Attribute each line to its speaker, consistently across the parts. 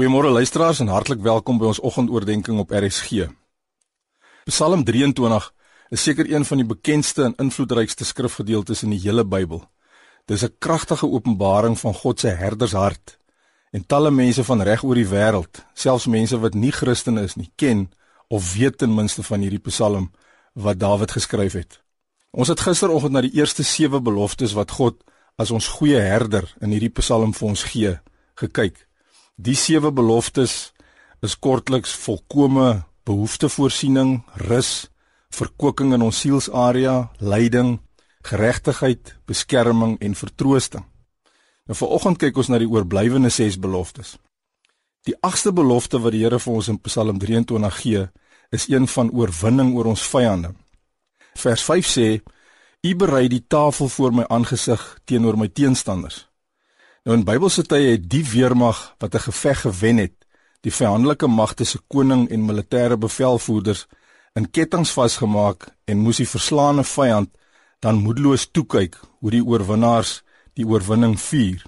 Speaker 1: Goeiemôre luisteraars en hartlik welkom by ons oggendoordenkings op RSG. Psalm 23 is seker een van die bekendste en invloedrykste skrifgedeeltes in die hele Bybel. Dis 'n kragtige openbaring van God se herdershart en talle mense van reg oor die wêreld, selfs mense wat nie Christen is nie, ken of weet ten minste van hierdie Psalm wat Dawid geskryf het. Ons het gisteroggend na die eerste 7 beloftes wat God as ons goeie herder in hierdie Psalm vir ons gee, gekyk. Die sewe beloftes is kortliks volkomme behoeftevoorsiening, rus, verkwikking in ons sielsarea, lyding, geregtigheid, beskerming en vertroosting. Nou vanoggend kyk ons na die oorblywende 6 beloftes. Die agste belofte wat die Here vir ons in Psalm 23 gee, is een van oorwinning oor ons vyande. Vers 5 sê: U berei die tafel voor my aangesig teenoor my teenstanders. Nou in Bybelse tye het die weermag wat 'n geveg gewen het, die vyandelike magte se koning en militêre bevelvoerders in kettinge vasgemaak en moes die verslaane vyand dan moedeloos toe kyk hoe die oorwinnaars die oorwinning vier.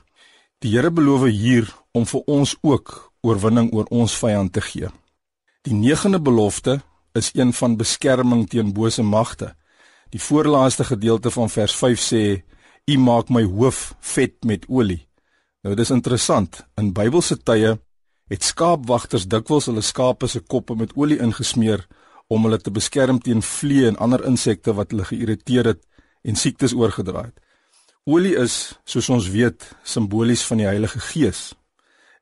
Speaker 1: Die Here beloof hier om vir ons ook oorwinning oor ons vyand te gee. Die negende belofte is een van beskerming teen bose magte. Die voorlaaste gedeelte van vers 5 sê: "U maak my hoof vet met olie." Nou dis interessant. In Bybelse tye het skaapwagters dikwels hulle skape se koppe met olie ingesmeer om hulle te beskerm teen vliee en ander insekte wat hulle geïrriteer het en siektes oorgedra het. Olie is, soos ons weet, simbolies van die Heilige Gees.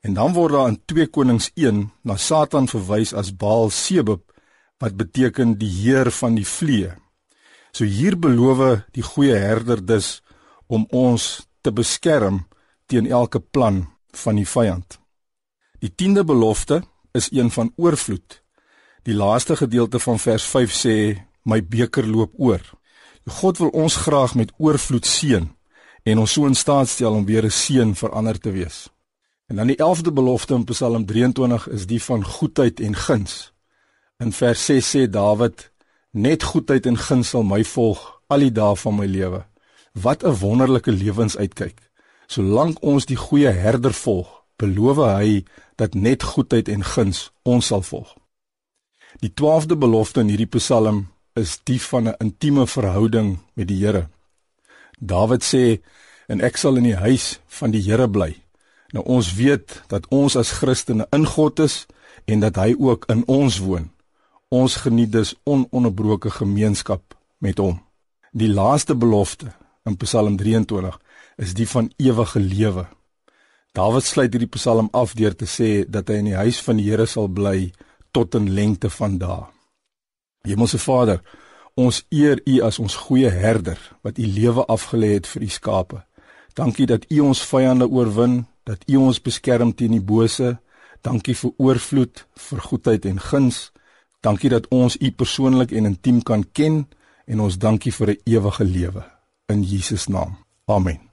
Speaker 1: En dan word daar in 2 Konings 1 na Satan verwys as Baal Sebub wat beteken die heer van die vliee. So hier beloof die goeie herder dus om ons te beskerm teen elke plan van die vyand. Die 10de belofte is een van oorvloed. Die laaste gedeelte van vers 5 sê my beker loop oor. God wil ons graag met oorvloed seën en ons so in staat stel om weer 'n seën vir ander te wees. En dan die 11de belofte in Psalm 23 is die van goedheid en guns. In vers 6 sê Dawid: Net goedheid en guns sal my volg al die dae van my lewe. Wat 'n wonderlike lewensuitkyk. Solank ons die goeie herder volg, beloof hy dat net goedheid en guns ons sal volg. Die 12de belofte in hierdie Psalm is die van 'n intieme verhouding met die Here. Dawid sê en ek sal in die huis van die Here bly. Nou ons weet dat ons as Christene in God is en dat hy ook in ons woon. Ons geniet dus ononderbroke gemeenskap met hom. Die laaste belofte in Psalm 23 is die van ewige lewe. Dawid sluit hierdie Psalm af deur te sê dat hy in die huis van die Here sal bly tot in lengte van dae. Hemelse Vader, ons eer U as ons goeie herder wat U lewe afgelê het vir U skape. Dankie dat U ons vyande oorwin, dat U ons beskerm teen die bose. Dankie vir oorvloed, vir goedheid en guns. Dankie dat ons U persoonlik en intiem kan ken en ons dankie vir 'n ewige lewe in Jesus naam. Amen.